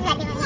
más rápido.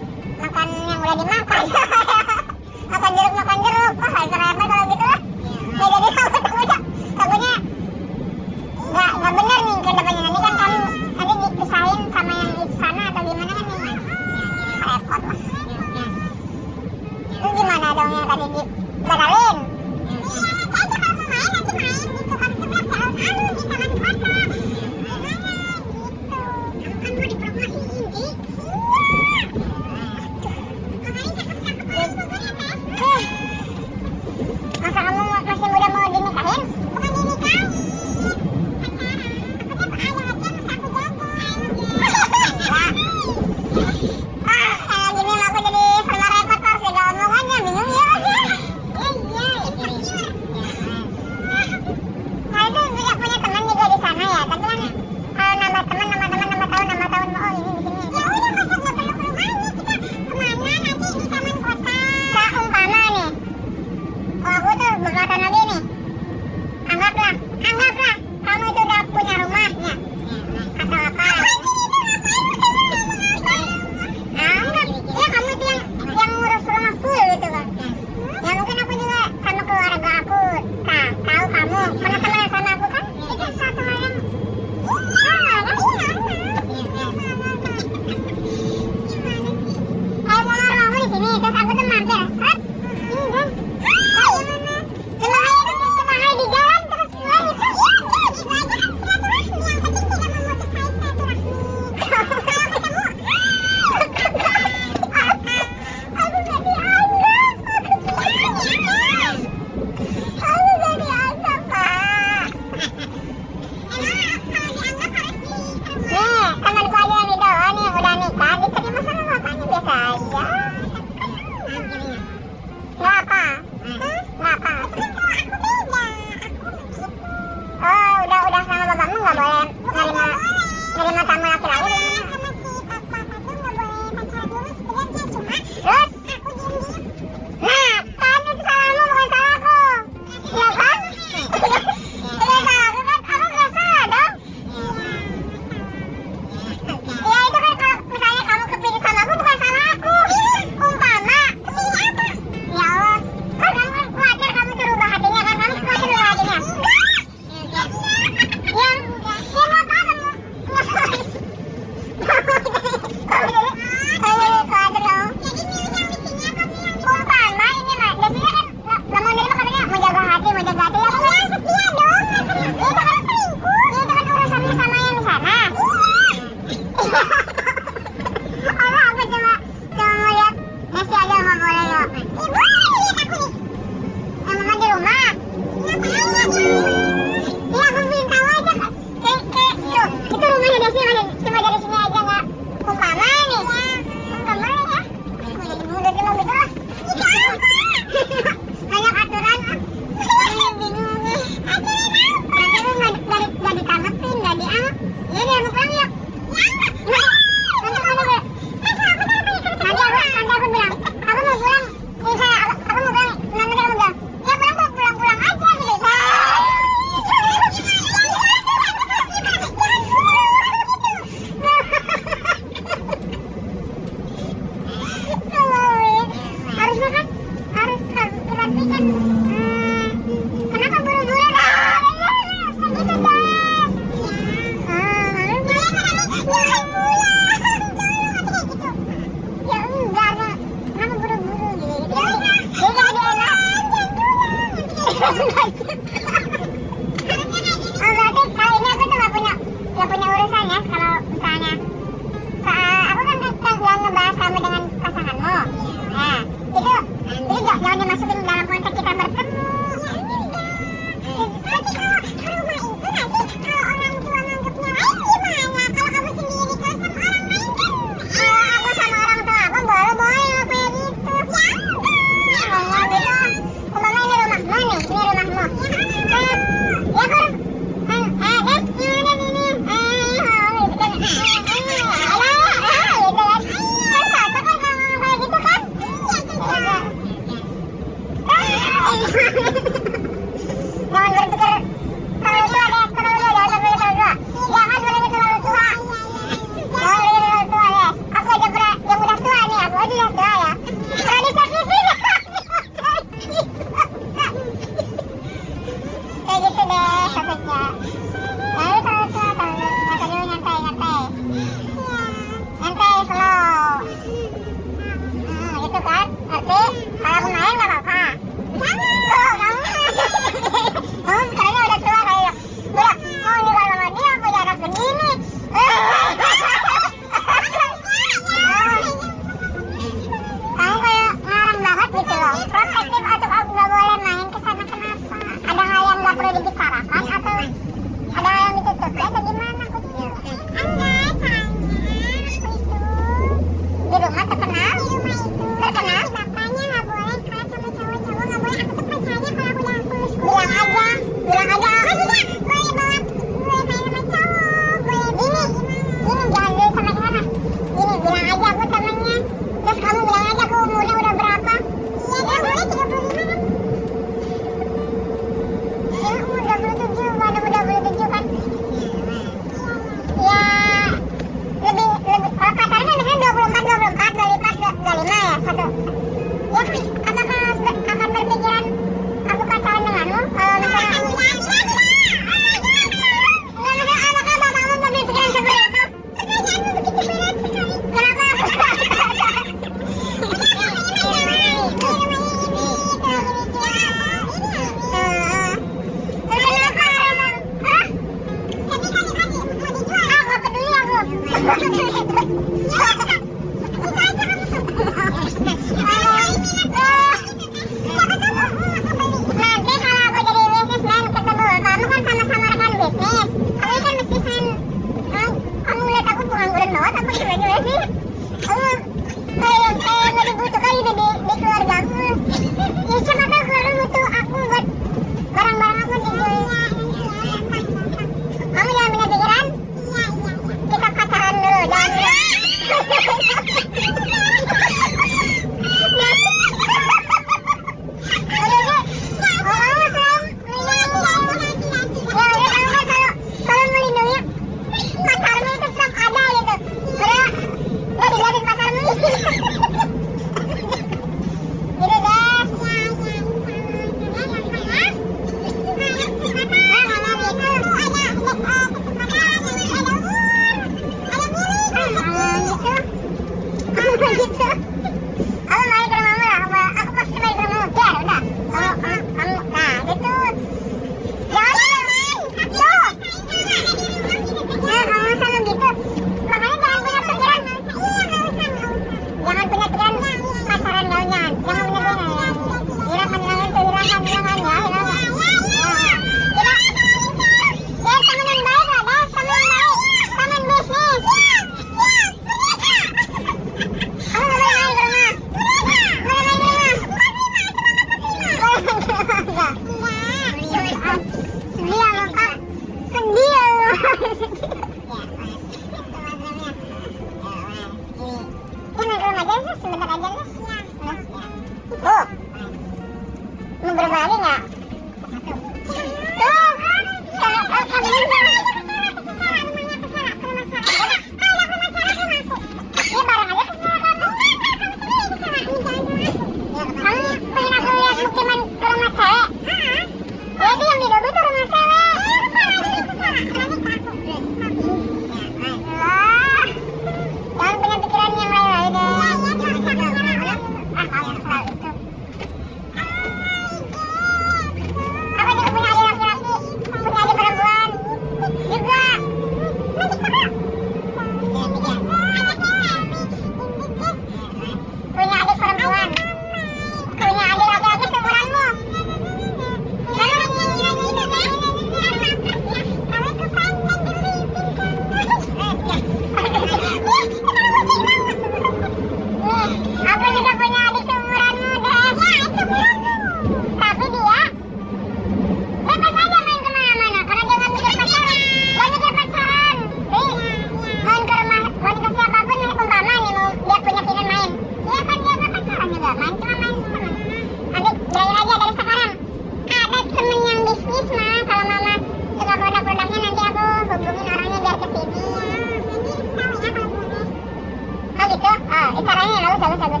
Itu caranya nggak usah nggak usah atau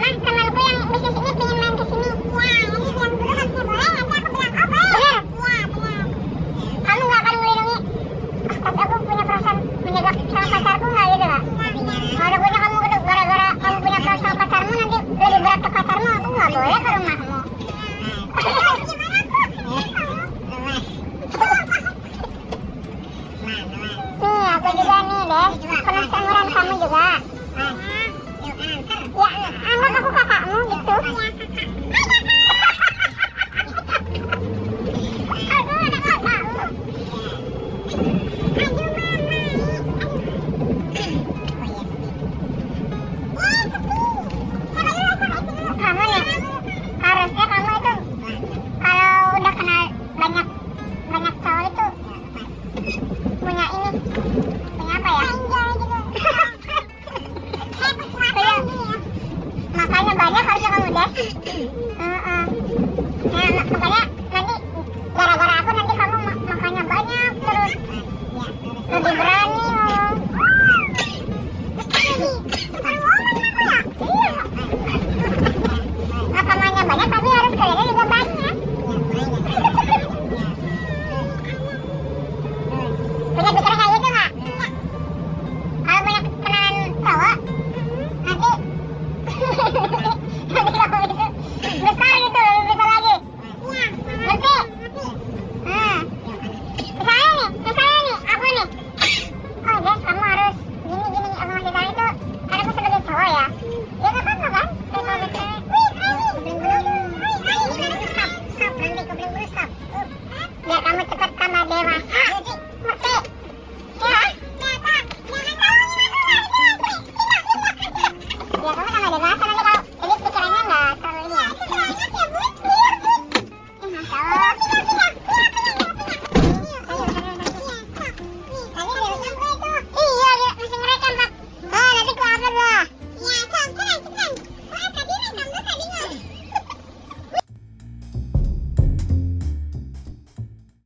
mas temanku yang bisnis ini